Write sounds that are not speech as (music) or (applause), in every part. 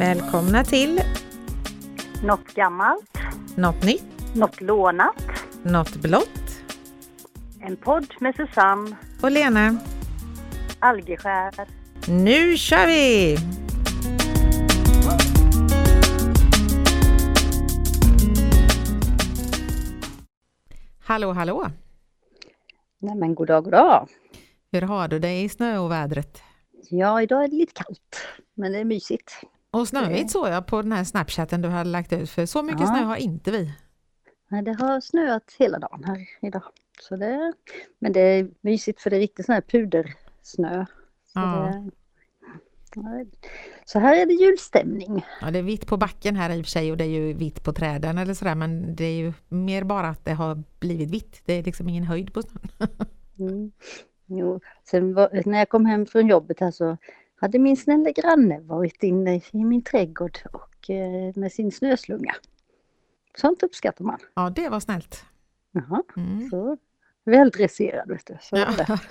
Välkomna till Något gammalt, Något nytt, något lånat. Något blått En podd med Susanne och Lena. Algeskär. Nu kör vi! Hallå, hallå! Nej men god dag, god dag. Hur har du det i snöovädret? Ja, idag är det lite kallt, men det är mysigt. Och snöigt såg jag på den här snapchatten du hade lagt ut, för så mycket Ja. snö har inte vi. Nej, det har snöat hela dagen här idag. Så det, men det är mysigt för det är riktigt sån här pudersnö. Så, Ja. det, så här är det julstämning. Ja, det är vitt på backen här i och för sig och det är ju vitt på träden eller sådär, men det är ju mer bara att det har blivit vitt. Det är liksom ingen höjd på snön. (laughs) Mm. Jo. Sen var, när jag kom hem från jobbet här så hade min snälla granne varit inne i min trädgård och eh, med sin snöslunga. Sånt uppskattar man. Ja, det var snällt. Jaha, Mm. så väldresserad vet du. Så Ja. det. (laughs)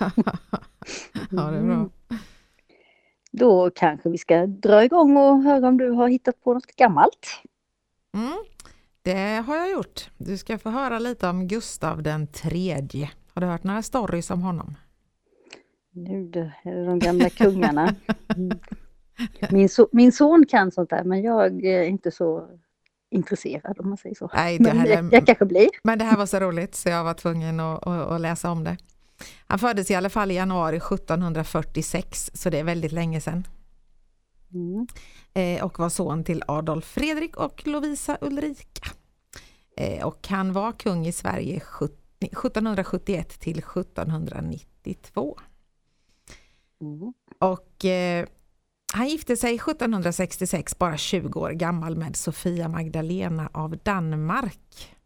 ja, det är bra. Mm. Då kanske vi ska dra igång och höra om du har hittat på något gammalt. Mm, det har jag gjort. Du ska få höra lite om Gustav den tredje. Har du hört några stories om honom? Nu du, är det de gamla kungarna. Mm. Min, so min son kan sånt där men jag är inte så intresserad om man säger så. Nej, Men jag, jag kanske blir. Men det här var så roligt så jag var tvungen att, att, att läsa om det. Han föddes i alla fall i januari 1746, så det är väldigt länge sedan. Mm. Eh, och var son till Adolf Fredrik och Lovisa Ulrika. Eh, och han var kung i Sverige 17 1771 till 1792. Mm. Och eh, han gifte sig 1766, bara 20 år gammal, med Sofia Magdalena av Danmark.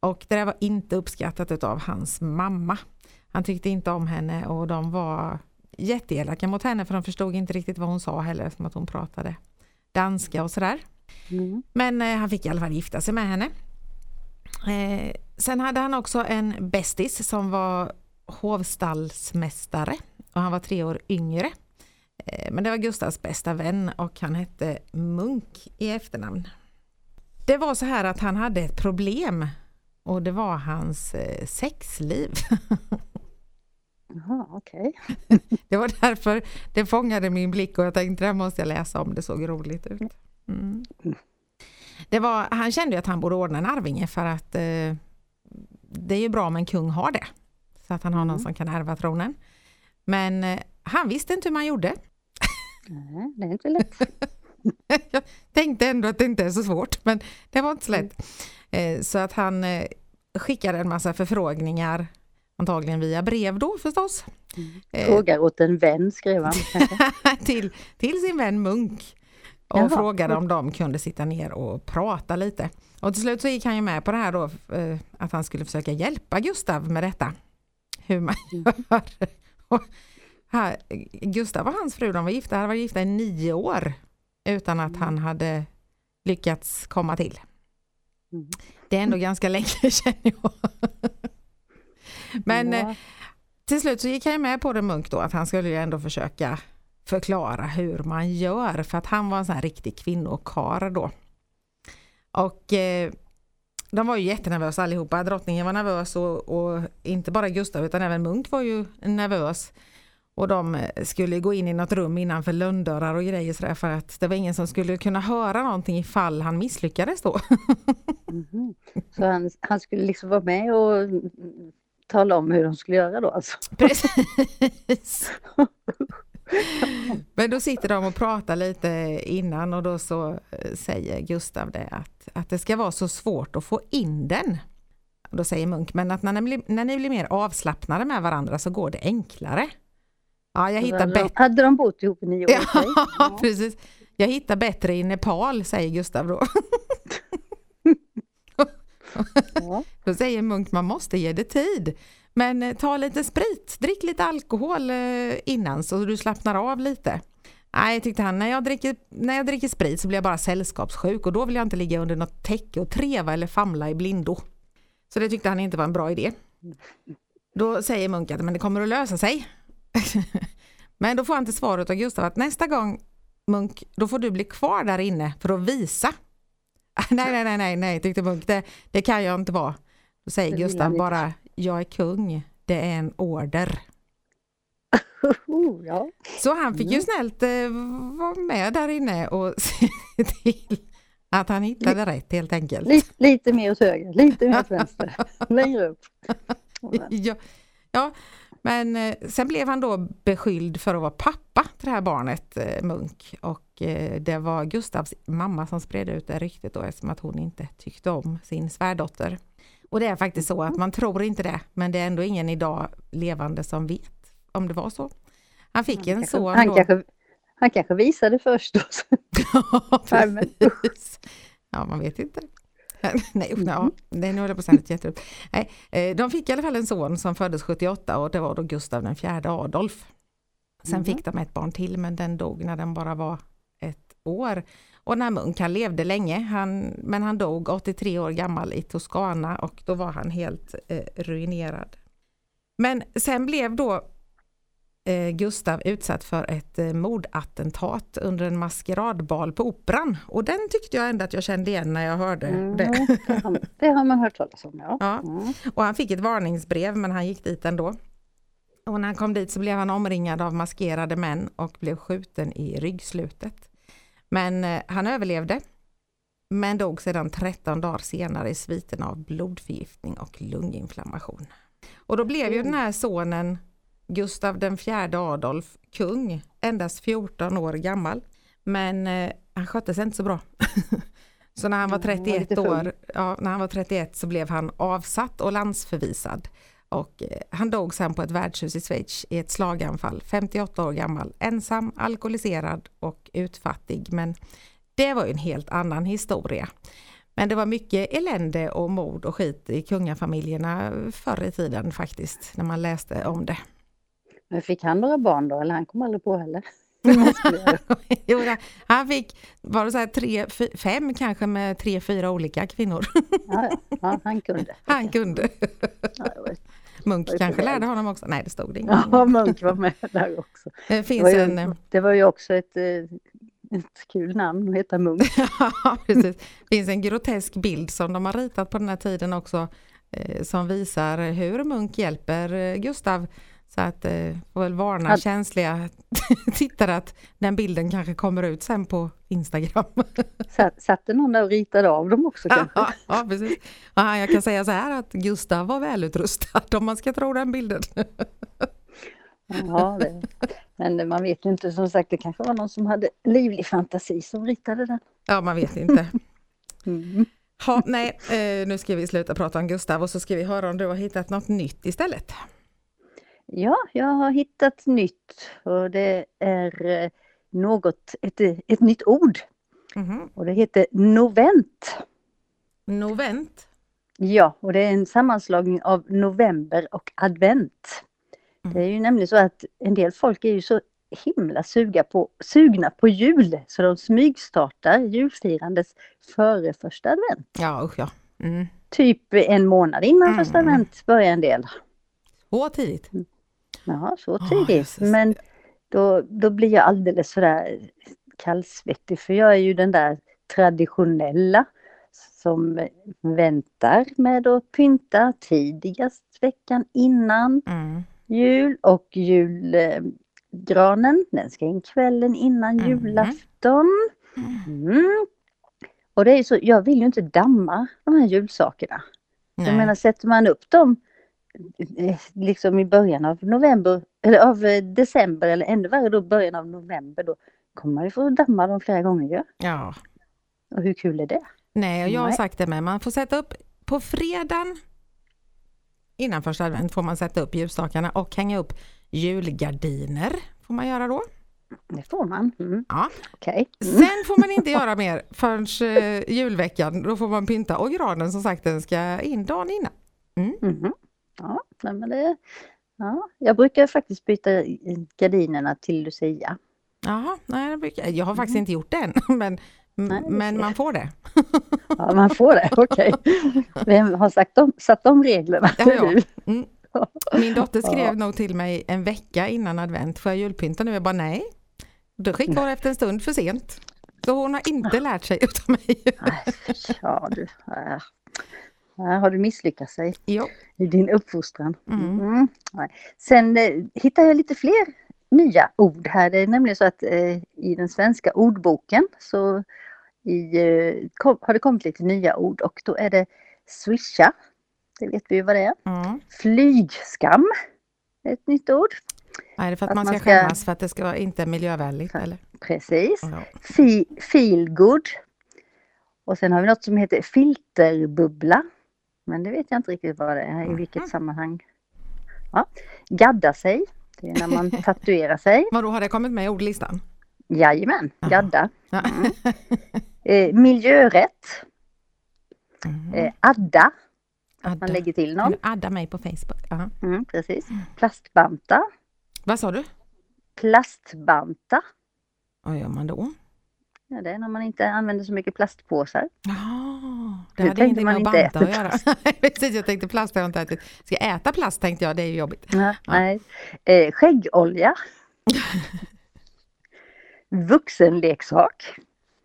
Och det där var inte uppskattat av hans mamma. Han tyckte inte om henne och de var jätteelaka mot henne för de förstod inte riktigt vad hon sa heller, som att hon pratade danska och sådär. Mm. Men eh, han fick i alla fall gifta sig med henne. Eh, sen hade han också en bästis som var hovstallsmästare och han var tre år yngre. Eh, men det var Gustavs bästa vän och han hette Munk i efternamn. Det var så här att han hade ett problem och det var hans eh, sexliv. Jaha, okej. (laughs) Det var därför det fångade min blick och jag tänkte det här måste jag läsa om, det såg roligt ut. Mm. Det var, han kände att han borde ordna en arvinge för att eh, det är ju bra om en kung har det. Så att han har någon Mm. som kan ärva tronen. Men eh, han visste inte hur man gjorde. Nej, det är inte lätt. (laughs) jag tänkte ändå att det inte är så svårt, men det var inte så lätt. Eh, så att han eh, skickade en massa förfrågningar, antagligen via brev då förstås. Eh, Frågar åt en vän skrev han. (laughs) till, till sin vän Munk och Jaha. frågade om de kunde sitta ner och prata lite. Och till slut så gick han ju med på det här då, att han skulle försöka hjälpa Gustav med detta. Hur man (laughs) gör. (laughs) Här, Gustav och hans fru, de var gifta, hade varit gifta i nio år utan att han hade lyckats komma till. Mm. Det är ändå ganska länge (laughs) känner jag. Men eh, Ja. till slut så gick han med på det Munk då, att han skulle ju ändå försöka förklara hur man gör, för att han var en sån här riktig kvinnokar då. Och eh, de var ju jättenervösa allihopa, drottningen var nervös och, och inte bara Gustav utan även Munk var ju nervös. Och de skulle gå in i något rum innanför lönndörrar och grejer sådär för att det var ingen som skulle kunna höra någonting ifall han misslyckades då. Mhm. Så han, han skulle liksom vara med och mm, tala om hur de skulle göra då alltså. Precis. (laughs) Men då sitter de och pratar lite innan och då så eh, säger Gustav det att, att det ska vara så svårt att få in den. Och Då säger Munk, men att när ni, blir, när ni blir mer avslappnade med varandra så går det enklare. Ja, jag hittar bättre. hade de bott ihop i nio år? Ja, (laughs) precis. Jag hittar bättre i Nepal, säger Gustav då. (laughs) Ja. (laughs) Då säger Munk, man måste ge det tid. Men eh, ta lite sprit, drick lite alkohol eh, innan så du slappnar av lite. Nej, tyckte han, när jag, dricker, när jag dricker sprit så blir jag bara sällskapssjuk och då vill jag inte ligga under något täcke och treva eller famla i blindo. Så det tyckte han inte var en bra idé. Då säger Munk att men det kommer att lösa sig. (laughs) men då får han till svar av Gustav att nästa gång Munk, då får du bli kvar där inne för att visa. (laughs) nej, nej, nej, nej, nej, tyckte Munk, det, det kan jag inte vara. Då säger Gustav bara, jag är kung, det är en order. Oh, ja. Så han fick ju Mm. snällt eh, vara med där inne och (laughs) se till att han hittade rätt helt enkelt. Lite, lite mer åt höger, lite mer åt vänster, (laughs) längre upp. Ja, ja, men eh, sen blev han då beskylld för att vara pappa till det här barnet, eh, Munk. Och eh, det var Gustavs mamma som spred ut det ryktet då eftersom att hon inte tyckte om sin svärdotter. Och det är faktiskt så att man tror inte det, men det är ändå ingen idag levande som vet om det var så. Han fick en kanske, son han, då. kanske, han kanske visade först. (laughs) Ja, precis. Ja, man vet inte. (laughs) Nej, usch, ja, nej, nu håller jag på att säga något. Nej, eh, de fick i alla fall en son som föddes 78 och det var då Gustav den fjärde Adolf. Sen Mhm. fick de ett barn till men den dog när den bara var ett år. Och när Munk, han levde länge, han, men han dog 83 år gammal i Toscana och då var han helt eh, ruinerad. Men sen blev då eh, Gustav utsatt för ett eh, mordattentat under en maskeradbal på Operan. Och den tyckte jag ändå att jag kände igen när jag hörde Mm, det. det, har, det har man hört talas om, ja. Ja. Mm. Och han fick ett varningsbrev men han gick dit ändå. Och när han kom dit så blev han omringad av maskerade män och blev skjuten i ryggslutet. Men eh, han överlevde. Men dog sedan 13 dagar senare i sviten av blodförgiftning och lunginflammation. Och då blev ju den här sonen Gustav den fjärde Adolf kung, endast 14 år gammal. Men eh, han skötte sig inte så bra. (laughs) så när han var Ja, han var 31 lite full. år, ja, när han var 31 så blev han avsatt och landsförvisad. Och eh, han dog sen på ett värdshus i Schweiz i ett slaganfall, 58 år gammal, ensam, alkoholiserad och utfattig. Men det var ju en helt annan historia. Men det var mycket elände och mord och skit i kungafamiljerna förr i tiden faktiskt, när man läste om det. Men fick han några barn då, eller han kom aldrig på heller? (laughs) Jo, han fick, var det så här tre, fem kanske med tre, fyra olika kvinnor. Ja, ja, han kunde. (laughs) Han kunde. Ja, Munk Var det kanske lärde honom också. Nej, det stod det ingenting. Ja, Munk var med där också. Det (laughs) Det finns var, en... ju, eh, det var ju också ett, eh, ett kul namn att heta Munk. (laughs) Ja, precis. Det finns en grotesk bild som de har ritat på den här tiden också eh, som visar hur Munk hjälper Gustav. Så att eh, får väl varna Att- känsliga (laughs) tittare att den bilden kanske kommer ut sen på Instagram. Satt, satt det någon där och ritade av dem också kanske? ja, (laughs) ja, precis. Ja, jag kan säga så här att Gustav var välutrustad om man ska tro den bilden. Ja, det, men man vet ju inte, som sagt det kanske var någon som hade livlig fantasi som ritade den. Ja, man vet inte. (laughs) Mm. Ha, nej, eh, nu ska vi sluta prata om Gustav och så ska vi höra om du har hittat något nytt istället. Ja, jag har hittat nytt och det är eh, något, ett, ett nytt ord Mhm. och det heter novent. Novent. Ja, och det är en sammanslagning av november och advent. Mm. Det är ju nämligen så att en del folk är ju så himla suga på, sugna på jul så de smygstartar julfirandet före första advent. Ja, usch ja. Mm. Typ en månad innan Mm. första advent börjar en del. Så tidigt. Jaha, så tidigt. jösses. Men då, då blir jag alldeles sådär kallsvettig för jag är ju den där traditionella som väntar med att pynta tidigast veckan innan Mm. jul och julgranen den ska in kvällen innan Mhm. julafton. Mm. Och det är så, jag vill ju inte damma de här julsakerna. Jag Nej. menar sätter man upp dem liksom i början av november eller av eh, december eller ännu värre då början av november då kommer man ju få damma dem flera gånger ju. Ja. Och hur kul är det? Nej, och jag har sagt det med. Man får sätta upp på fredagen innan första advent får man sätta upp ljusstakarna och hänga upp julgardiner. Får man göra då. Det får man. Mm. Ja. Mm. Sen får man inte (laughs) göra mer förrän eh, julveckan. Då får man pynta och granen som sagt den ska in dagen innan. Mhm. Ja, men det, ja, jag brukar faktiskt byta gardinerna till Lucia. Jaha, nej, det brukar, jag har faktiskt inte gjort det än, (laughs) men, Mm. Nej, men man får det. Ja, man får det, (laughs) okej. Vem har sagt om, satt de reglerna? Ja, ja. Mm. Min dotter skrev Ja. nog till mig en vecka innan advent, får jag julpynta nu? Jag bara nej, Då skickade hon efter en stund för sent. Så hon har inte lärt sig (laughs) utav mig. Ja du. Här har du misslyckats sig Jo. i din uppfostran. Mm. Mm. Sen eh, hittar jag lite fler nya ord här. Det är nämligen så att eh, i den svenska ordboken så i, eh, kom, har det kommit lite nya ord och då är det swisha. Det vet vi ju vad det är. Mm. Flygskam. Ett nytt ord. Nej, det är för att, Att man man ska ska- skämmas för att det ska vara inte miljövänligt. Ja. Eller? Precis. Ja. Fe, feel good. Och sen har vi något som heter filterbubbla. Men det vet jag inte riktigt vad det är, i vilket sammanhang. Ja. Gadda sig. Det är när man (laughs) tatuerar sig. Vadå, har det kommit med i ordlistan? Jajamän, gadda. Ja. (laughs) Eh, miljörätt. Mhm. Eh, adda. Man Adda. lägger till någon. adda mig på Facebook? Ja. Mm, precis. Plastbanta. Vad sa du? Plastbanta. Vad gör man då? Ja, det är när man inte använder så mycket plastpåsar. Jaha, det hade ingenting med att banta att göra. Precis, (laughs) jag tänkte plast har jag inte ätit. Ska jag äta plast tänkte jag, det är ju jobbigt. Nej. nej. Eh, skäggolja. (laughs) Vuxenleksak.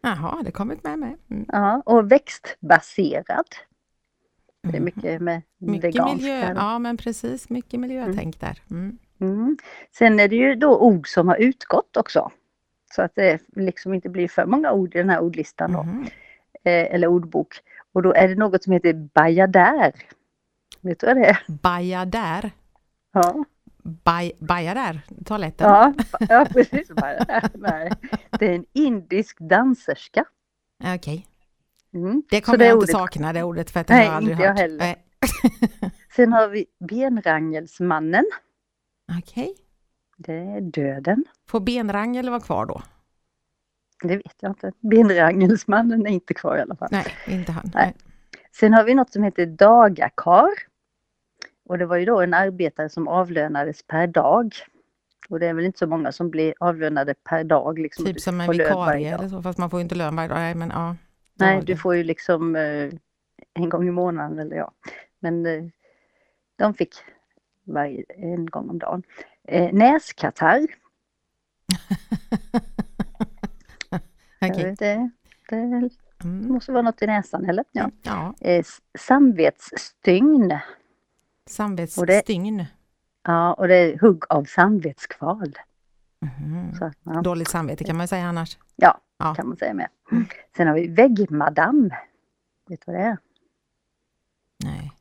Jaha, det kommit med mig. Mm. Ja, och växtbaserad. Det är Mhm. mycket med Mycket vegansk miljö, ja men precis, mycket miljötänk där. Mm. Mm. Sen är det ju då ord som har utgått också. Så att det liksom inte blir för många ord i den här ordlistan då. Mhm. Eh, eller ordbok. Och då är det något som heter bajadär. Vet du vad det är? Bajadär, Ja, Baj, bajadär, toaletten. ja, ja precis. Bajadär. Nej. Det är en indisk danserska. Okej, Mm. det kommer det jag inte ordet- sakna det ordet för att det Nej, har jag aldrig inte jag hört. heller. (laughs) Sen har vi benrangelsmannen. Okej, Det är döden. får benrangel vara kvar då? Det vet jag inte. Benrangelsmannen är inte kvar i alla fall. Nej, inte han. Nej. Sen har vi något som heter dagakar. Och det var ju då en arbetare som avlönades per dag. Och det är väl inte så många som blir avlönade per dag. Liksom, Typ som en vikarie eller så, fast man får ju inte lön varje dag. Nej, men ja. Nej, du får ju liksom eh, en gång i månaden eller ja. Men eh, de fick varje, en gång om dagen. Eh, näskatarr. (laughs) Okej. Det, det Mm. måste vara något i näsan eller? Ja. Ja, Eh, samvetsstygn. Och det- samvetsstygn. Ja, och det är hugg av samvetskval. Mhm. Så, ja, Dåligt samvete kan man säga annars. Ja. Ja. kan man säga med. Sen har vi väggmadam. Vet du vad det är? Nej.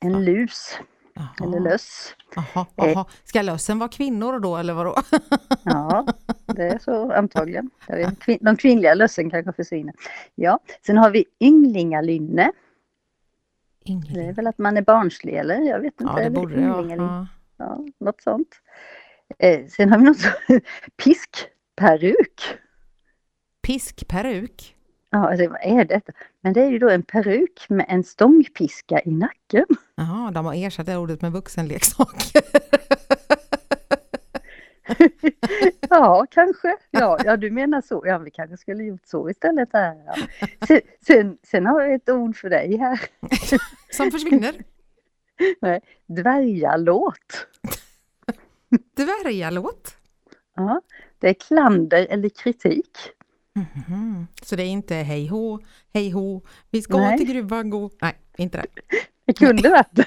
En Ja. lus Jaha. eller löss. Jaha, Eh. jaha. Ska lössen vara kvinnor då eller vadå? Ja, det är så antagligen. De kvinnliga lössen kanske försvinner. Ja, sen har vi ynglingalynne. Det är Yngling. väl att man är barnslig eller? Jag vet inte. Ja, det borde det. Ja. Ja, något sånt. Eh, sen har vi något som (laughs) piskperuk. Piskperuk. Ja, alltså, vad är detta? Men det är ju då en peruk med en stångpiska i nacken. Jaha, de har ersatt det ordet med vuxenleksak. (laughs) Ja, kanske. Ja, ja, du menar så. Ja, vi kanske skulle gjort så istället. Här. Ja. Sen, sen, sen har jag ett ord för dig här. (laughs) Som försvinner. (laughs) Dvärgalåt. Dvärgalåt. Ja, det är klander eller kritik. Mhm. Så det är inte hej hå, hej hå, vi ska Nej. till gruvan gå. Nej, inte det. Det kunde varit det.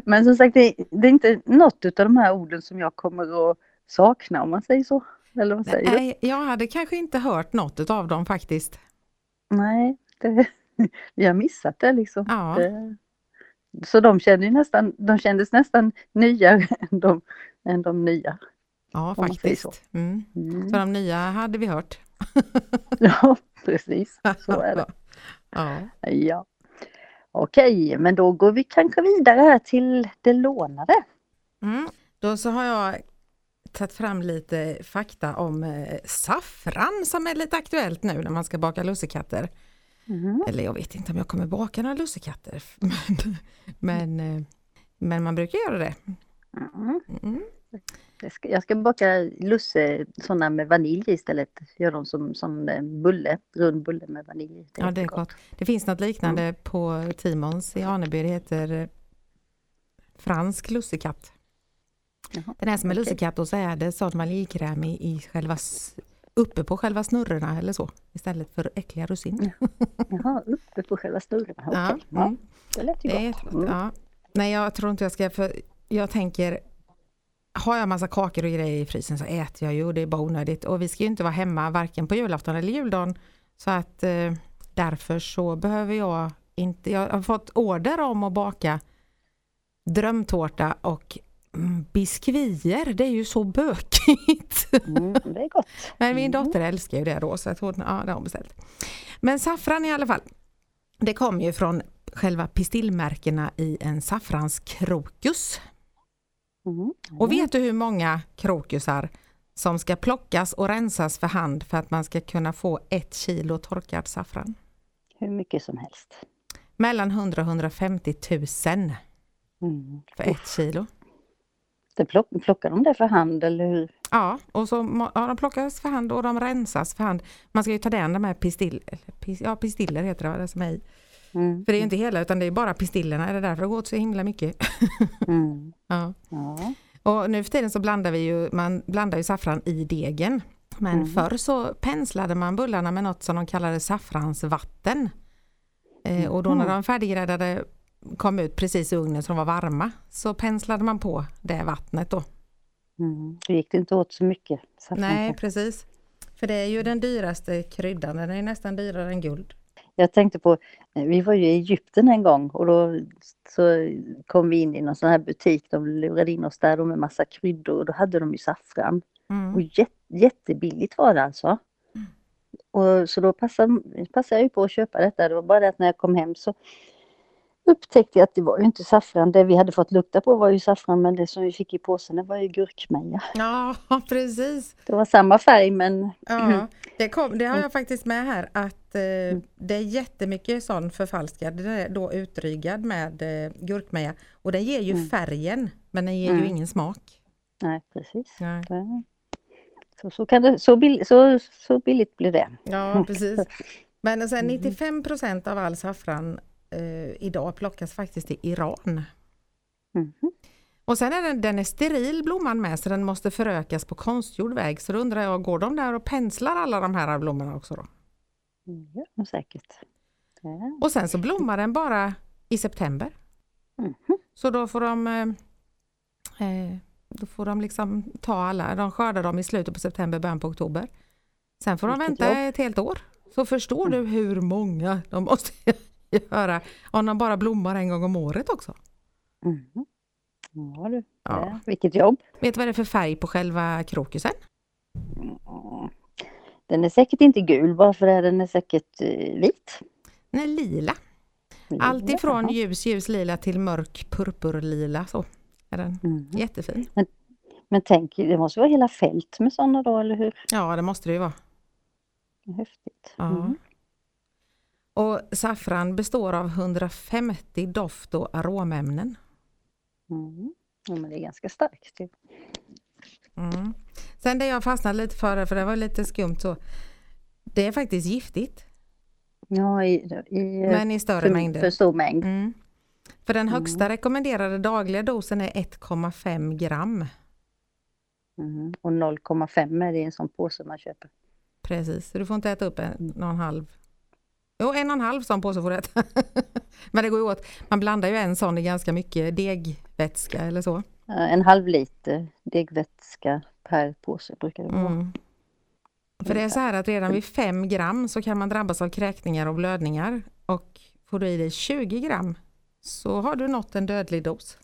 (laughs) Men som sagt, det, det är inte något av de här orden som jag kommer att sakna om man säger så. Eller vad säger du? Nej, jag hade kanske inte hört något av dem faktiskt. Nej, det, vi har missat det liksom. Ja. Det, så de, kände nästan, de kändes nästan nyare (laughs) än de, än de nya. Ja, säger så. faktiskt. Mm. Mm. Så de nya hade vi hört. (laughs) Ja, precis. (laughs) Så är det. Ja. Ja. Okej, men då går vi kanske vidare här till det lånade. Mm. Då så har jag tagit fram lite fakta om eh, saffran som är lite aktuellt nu när man ska baka lussekatter. Mm. Eller jag vet inte om jag kommer baka några lussekatter. (laughs) Men, men, eh, men man brukar göra det. Mm. Mm. Jag, ska, jag ska baka lusse sådana med vanilj istället. Gör dem som, som en bulle, rund bulle med vanilj. Ja, det är gott. Det finns något liknande på Timons i Aneby. Det heter eh, fransk lussekatt. Jaha, Den här som är okej. lussekatt och så är det sån vaniljkräm i, i själva, uppe på själva snurrorna eller så. Istället för äckliga russin. Jaha, uppe på själva snurrorna. Okej, Ja, ja, mm. det lät ju Det är gott. Mm. Ja. Nej, jag tror inte jag ska, för jag tänker, har jag massa kakor och grejer i frysen så äter jag ju och det är bara onödigt. Och vi ska ju inte vara hemma varken på julafton eller juldagen. Så att eh, därför så behöver jag inte, jag har fått order om att baka drömtårta och mm, biskvier. Det är ju så bökigt. Mm, det är gott. (laughs) Men min Mm. dotter älskar ju det då så att hon, ja, det har hon beställt. Men saffran i alla fall. Det kommer ju från själva pistillmärkena i en saffranskrokus. Mm. Och vet du hur många krokusar som ska plockas och rensas för hand för att man ska kunna få ett kilo torkad saffran? Hur mycket som helst. Mellan 100 och 150 000 Mm. för ett kilo. Det plock, plockar de det för hand eller hur? Ja, och så ja, de plockas för hand och de rensas för hand. Man ska ju ta den de här pistill, ja, pistiller heter det, det som är i. Mm. För det är ju inte hela utan det är bara pistillerna, är det därför det går åt så himla mycket? Mm. (laughs) ja. Ja. Och nu för tiden så blandar vi ju, man blandar ju saffran i degen. Men Mm. förr så penslade man bullarna med något som de kallade saffransvatten. Eh, och då när Mhm. de färdiggräddade kom ut precis i ugnen som var varma så penslade man på det vattnet då. Mm. Då gick det inte åt så mycket. saffran. Nej precis. För det är ju den dyraste kryddan, den är nästan dyrare än guld. Jag tänkte på, eh, vi var ju i Egypten en gång och då så kom vi in i någon sån här butik. De lurade in oss där med massa kryddor och då hade de ju saffran. Mm. Och jät, jättebilligt var det alltså. Och så då passade, passade jag ju på att köpa detta. Det var bara det att när jag kom hem så upptäckte jag att det var ju inte saffran. Det vi hade fått lukta på var ju saffran men det som vi fick i påsen var ju gurkmeja. Ja (laughs) precis. Det var samma färg men Ja, (clears throat) det, kom, det har jag faktiskt med här att eh, det är jättemycket sån förfalskad, då utryggad med eh, gurkmeja och den ger ju Mm. färgen men den ger ju Mm. ingen smak. nej precis. Nej. Så, så, kan det, så, bill, så, så billigt blir det. Ja precis. (laughs) Men sen Mm. 95 procent av all saffran eh, idag plockas faktiskt i Iran. Mhm. Och sen är den, den är steril blomman med så den måste förökas på konstgjord väg. Så då undrar jag, går de där och penslar alla de här blommorna också då? Ja, säkert. Ja. Och sen så blommar den bara i september. Mhm. Så då får de eh, eh, då får de liksom ta alla, de skördar dem i slutet på september, början på oktober. Sen får de Vilket vänta jobb. ett helt år. Så förstår du hur många de måste (laughs) (laughs) göra om de bara blommar en gång om året också. Mhm. Ja, du. Ja. Vilket jobb. Vet du vad det är för färg på själva krokusen? Mm. Den är säkert inte gul bara för det. Den är säkert eh, vit. Den är lila. Allt ifrån ljus, ljus lila till mörk purpurlila så är den Mhm. jättefin. Men tänk, det måste vara hela fält med sådana då, eller hur? Ja, det måste det ju vara. Häftigt. Ja. Mhm. Och saffran består av 150 doft och aromämnen. Mhm. Ja, men det är ganska starkt. ju. Mm. Sen det jag fastnade lite för, för det var lite skumt så, det är faktiskt giftigt, Ja, i, i men i större för, mängder. för stor mängd. Mm. För den Mm. högsta rekommenderade dagliga dosen är 1,5 gram. Mhm. Och 0,5 är det i en sån påse man köper. Precis, så du får inte äta upp en, och en halv. Jo, en och en halv sån påse får du äta. (laughs) men det går ju åt. Man blandar ju en sån i ganska mycket degvätska eller så. En halv liter degvätska per påse brukar det vara. Mm. För det är så här att redan vid 5 gram så kan man drabbas av kräkningar och blödningar. Och får du i dig 20 gram så har du nått en dödlig dos.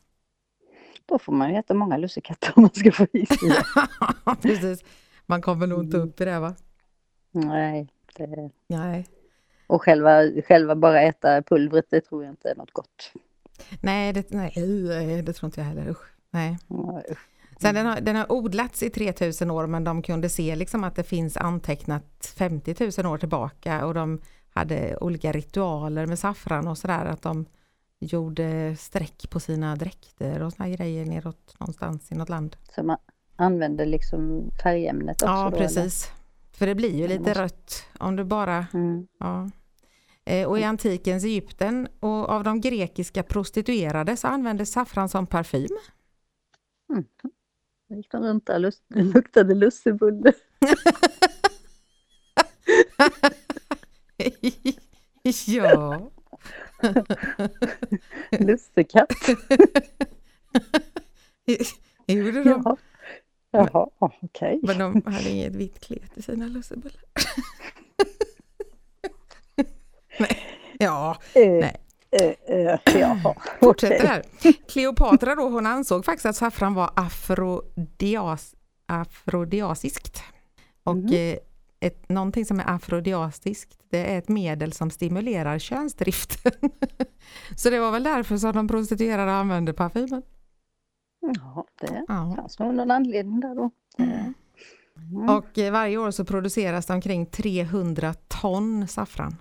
Då får man ju äta många lussekatter om man ska få i sig. (laughs) Precis. Man kommer nog inte upp i det va? Nej. Det... Nej. Och själva, själva bara äta pulvret, det tror jag inte är något gott. Nej, det, nej, uh, det tror inte jag heller. Usch. Nej. Usch. Sen den, har, den har odlats i 3000 år men de kunde se liksom att det finns antecknat 50 000 år tillbaka och de hade olika ritualer med saffran och sådär att de gjorde streck på sina dräkter och såna grejer neråt någonstans i något land. Så man använder liksom färgämnet också Ja då, precis. För det blir ju lite måste- rött om du bara? Mm. Ja. Eh, Och i antikens Egypten och av de grekiska prostituerade så användes saffran som parfym. Mm. Då gick de runt där lust- (laughs) luktade lussebulle. (laughs) ja. (laughs) Lussekatt. Gjorde de? Ja. Jaha, okej. Men de hade inget vitt klet i sina lussebullar. (laughs) nej. Ja, Eh, nej. eh, eh, Jaha, (clears throat) Fortsätter okej. här. Kleopatra då, hon ansåg faktiskt att saffran var afrodias, afrodiasiskt. Och eh, ett, någonting som är afrodiasiskt, det är ett medel som stimulerar könsdriften. (laughs) Så det var väl därför som de prostituerade använde parfymen. Ja, det Ja. fanns nog någon anledning där då. Mm. Och eh, varje år så produceras det omkring 300 ton saffran.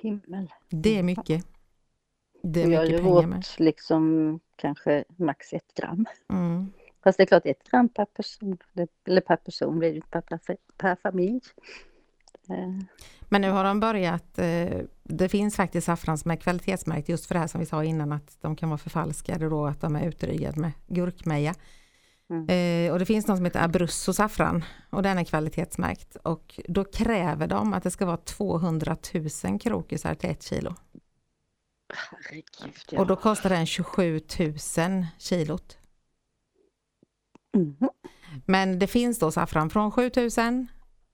Himmel. Det är mycket. Det är mycket pengar med. vårt liksom kanske max ett gram. Mm. Fast det är klart ett gram per person, eller per person blir det inte per, per, per familj. Eh, Men nu har de börjat, eh, det finns faktiskt saffran som är kvalitetsmärkt just för det här som vi sa innan att de kan vara förfalskade då att de är utryggade med gurkmeja. Mm. Eh, och det finns någon som heter Abruzzo saffran och den är kvalitetsmärkt och då kräver de att det ska vara 200 000 krokusar till ett kilo. Herregud, ja. Och då kostar den 27 000 kilot. Mhm. Men det finns då saffran från 7 000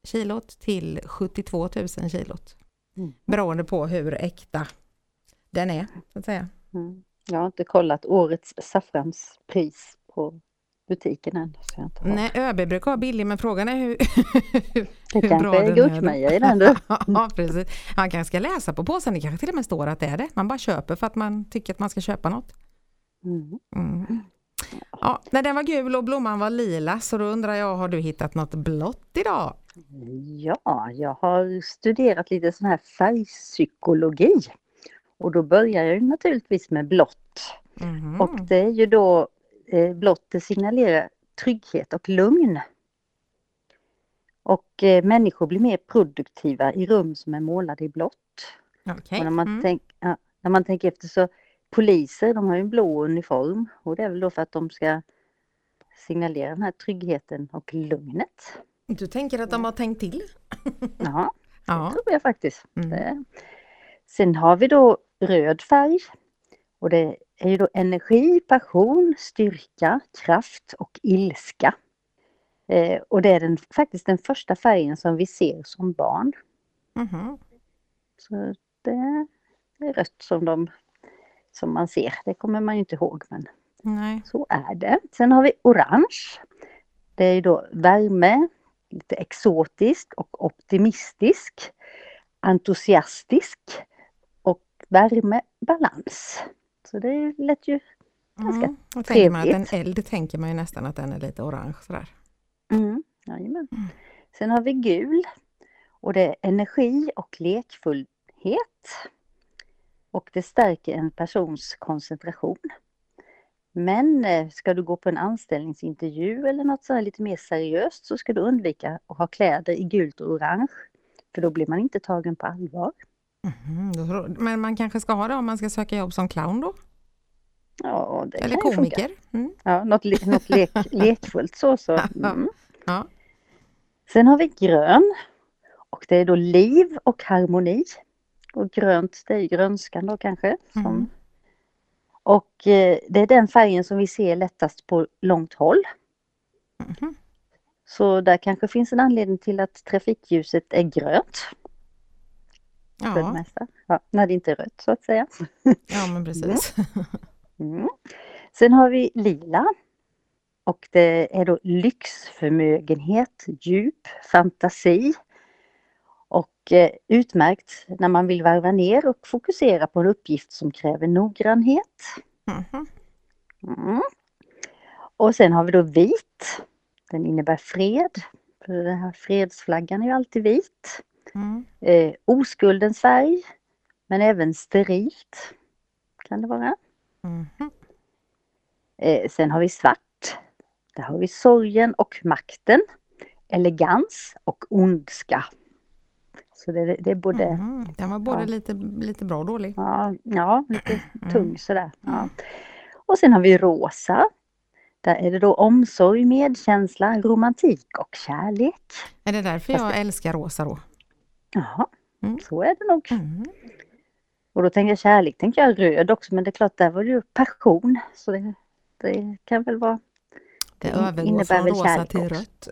kilot till 72 000 kilot. Mm. Beroende på hur äkta den är, så att säga. Mm. Jag har inte kollat årets saffranspris på butiken än. Så jag inte. Nej, ÖB brukar vara billig, men frågan är hur, (laughs) det hur kanske bra är den gurkmeja i den du. (laughs) ja, precis. Man kanske ska läsa på påsen, det kanske till och med står att det är det. Man bara köper för att man tycker att man ska köpa något. Mm. Mm. Ja, när den var gul och blomman var lila, så då undrar jag, har du hittat något blått idag? Ja, jag har studerat lite sån här färgpsykologi. Och då börjar jag ju naturligtvis med blått. Mhm. Och det är ju då eh, blått, det signalerar trygghet och lugn. Och eh, människor blir mer produktiva i rum som är målade i blått. Och när man, Mm. tänk, ja, när man tänker efter så poliser, de har ju en blå uniform och det är väl då för att de ska signalera den här tryggheten och lugnet. Du tänker att de har tänkt till? (laughs) Ja, det Ja. tror jag faktiskt. Mm. Det. Sen har vi då röd färg. Och det är ju då energi, passion, styrka, kraft och ilska. Eh, och det är den, faktiskt den första färgen som vi ser som barn. Mhm. Så det är rött som, de, som man ser. Det kommer man ju inte ihåg men Nej. så är det. Sen har vi orange. Det är ju då värme, lite exotisk och optimistisk, entusiastisk och värme, balans. Så det lät ju, Ganska Mm. Och tänker man att en eld tänker man ju nästan att den är lite orange sådär. mm, jajamän. Mm. Sen har vi gul och det är energi och lekfullhet. Och det stärker en persons koncentration. Men eh, ska du gå på en anställningsintervju eller något så här lite mer seriöst så ska du undvika att ha kläder i gult och orange. För då blir man inte tagen på allvar. Tror- Men man kanske ska ha det om man ska söka jobb som clown då? Ja, det Eller kan komiker? Mm. Ja, något, le- något lek, (laughs) lekfullt så. så. Mm. Ja. Sen har vi grön. Och det är då liv och harmoni. Och grönt det är grönskan då kanske. Som... Mm. Och eh, det är den färgen som vi ser lättast på långt håll. Mhm. Så där kanske finns en anledning till att trafikljuset är grönt. För det Ja, mesta. Ja, när det inte är rött så att säga. ja, men precis. (laughs) Mm. Sen har vi lila. Och det är då lyxförmögenhet, djup, fantasi. Och eh, utmärkt när man vill varva ner och fokusera på en uppgift som kräver noggrannhet. Mhm. Mm. Och sen har vi då vit. Den innebär fred. För den här fredsflaggan är ju alltid vit. Mm. Eh, oskuldens färg. Men även sterilt. Kan det vara. Mhm. Eh, sen har vi svart. Där har vi sorgen och makten. Elegans och ondska. Så det, det är både, Mhm. Den var både Ja. lite, lite bra och dålig. ja, ja lite Mm. tung sådär. Ja. Och sen har vi rosa. Där är det då omsorg, medkänsla, romantik och kärlek. Är det därför jag älskar rosa då? Ja, Mm. så är det nog. Mm. Och då tänker jag kärlek, tänker jag röd också, men det är klart, där var det ju passion. Så det, det kan väl vara... Det övergår från rosa till också. rött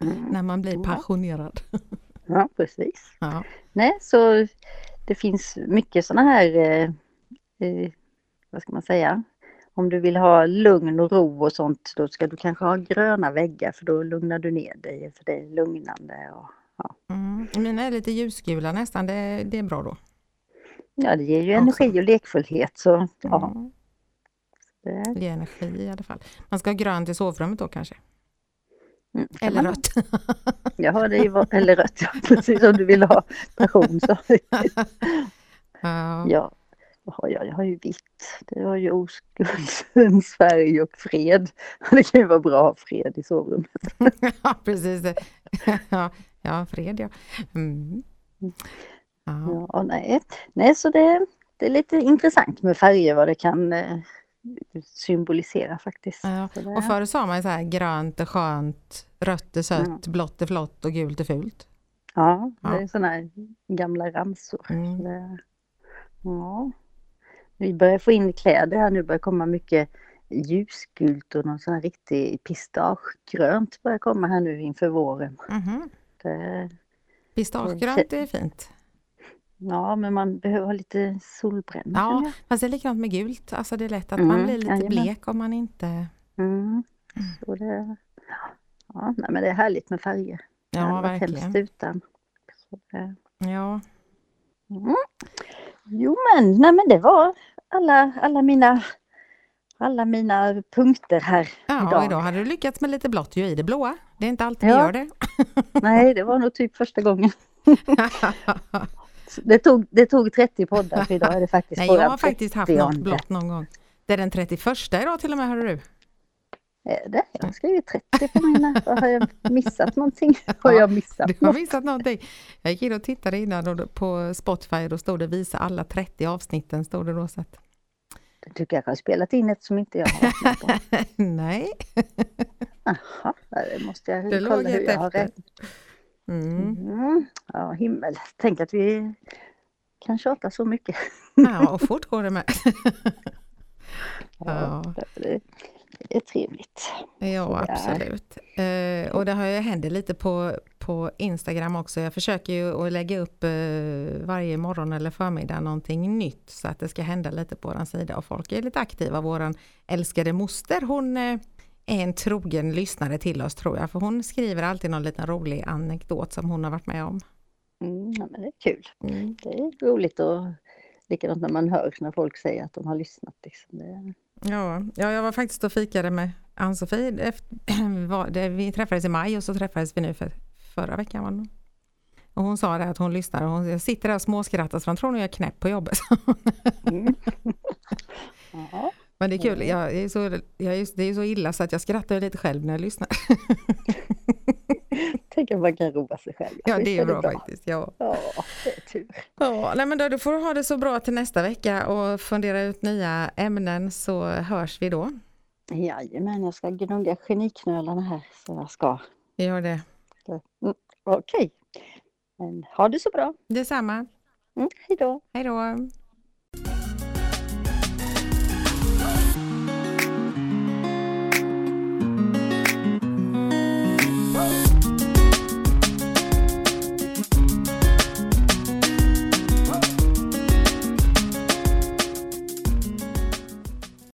Mm. (laughs) när man blir passionerad. Ja, precis. Ja. Nej, så det finns mycket sådana här, eh, eh, vad ska man säga, om du vill ha lugn och ro och sånt, då ska du kanske ha gröna väggar för då lugnar du ner dig, för det är lugnande. Och, Mm. Mina är lite ljusgula nästan, det, det är bra då. ja, det ger ju Också. energi och lekfullhet. Så, ja, Mm. det, ger energi i alla fall. Man ska ha grönt i sovrummet då kanske? mm, kan Eller man- rött? (laughs) Ja, det vad- eller rött, ja, precis om du vill ha passion. Så. (laughs) Ja. Ja, har jag? Jag har ju vitt. Det har ju oskuldens färg och fred. (laughs) Det kan ju vara bra att ha fred i sovrummet. ja, precis. Ja, ja fred ja. Mm. Ja. Nej. nej, så det, det är lite intressant med färger vad det kan eh, symbolisera faktiskt. Ja, Och förr sa man så här grönt är skönt, rött är sött, Mm. blått är flott och gult är fult. ja, det är sådana här gamla ramsor. Mm. Det, ja. Vi börjar få in kläder här nu, börjar komma mycket ljusgult och någon sån här riktig pistagegrönt börjar komma här nu inför våren. Mhm. Det, Pistagegrönt är fint. ja, men man behöver ha lite solbränna. Ja, jag. fast det är likadant med gult. Alltså det är lätt att Mm, man blir lite jajamän. blek om man inte... Mm. Så det, ja, nej, men det är härligt med färger. Det Ja, varit verkligen. hemskt utan. Så det, Ja, mm. Jo men, nej men det var alla, alla mina alla mina punkter här ja idag. idag hade du lyckats med lite blått ju i det blåa. Det är inte alltid vi Ja. gör det. (laughs) Nej, det var nog typ första gången. (laughs) Det tog, det tog 30 poddar för idag är det faktiskt Nej, jag har faktiskt haft något 30:e. blått någon gång. Det är den 31 idag till och med, hörde du. Är det? Jag har skrivit 30 på mina. Har jag missat någonting? (laughs) Har jag missat Du har missat någonting. Jag gick in och tittade innan på Spotify och då stod det visa alla 30 avsnitten. Stod det då, så att, Du tycker jag har spelat in ett som inte jag har på. (laughs) nej, Jaha, det måste jag det kolla hur jag har efter. räknat. Mm. Mm. Ja, himmel. Tänk att vi kan tjata så mycket. Ja, och fort går det med. (laughs) Ja. Det är trevligt. Ja, absolut. Eh, och det har ju hänt lite på, på Instagram också. Jag försöker ju att lägga upp eh, varje morgon eller förmiddag någonting nytt så att det ska hända lite på vår sida och folk är lite aktiva. Vår älskade moster, hon eh, är en trogen lyssnare till oss tror jag, för hon skriver alltid någon liten rolig anekdot som hon har varit med om. Mm, ja, men det är kul. Mm. Det är roligt och likadant när man hör när folk säger att de har lyssnat. Liksom. Det, Ja, ja, jag var faktiskt och fikade med Ann-Sofie. (clears throat) Vi träffades i maj och så träffades vi nu för förra veckan. Var det och hon sa det att hon lyssnar och hon jag sitter där och småskrattar så hon tror nog jag är knäpp på jobbet. mm. ja. (laughs) Men det är kul, jag är så, jag är, det är så illa så att jag skrattar lite själv när jag lyssnar. (laughs) (laughs) Tänk att man kan roa sig själv. Ja, det är bra faktiskt. Ja. Ja, det är tur. Ja, nej, men då, du får ha det så bra till nästa vecka och fundera ut nya ämnen så hörs vi då. Jajamän, jag ska gnugga geniknölarna här så jag ska. Gör det. Mm, Okej, men ha det så bra. Detsamma. Mm, hej då. Hej då.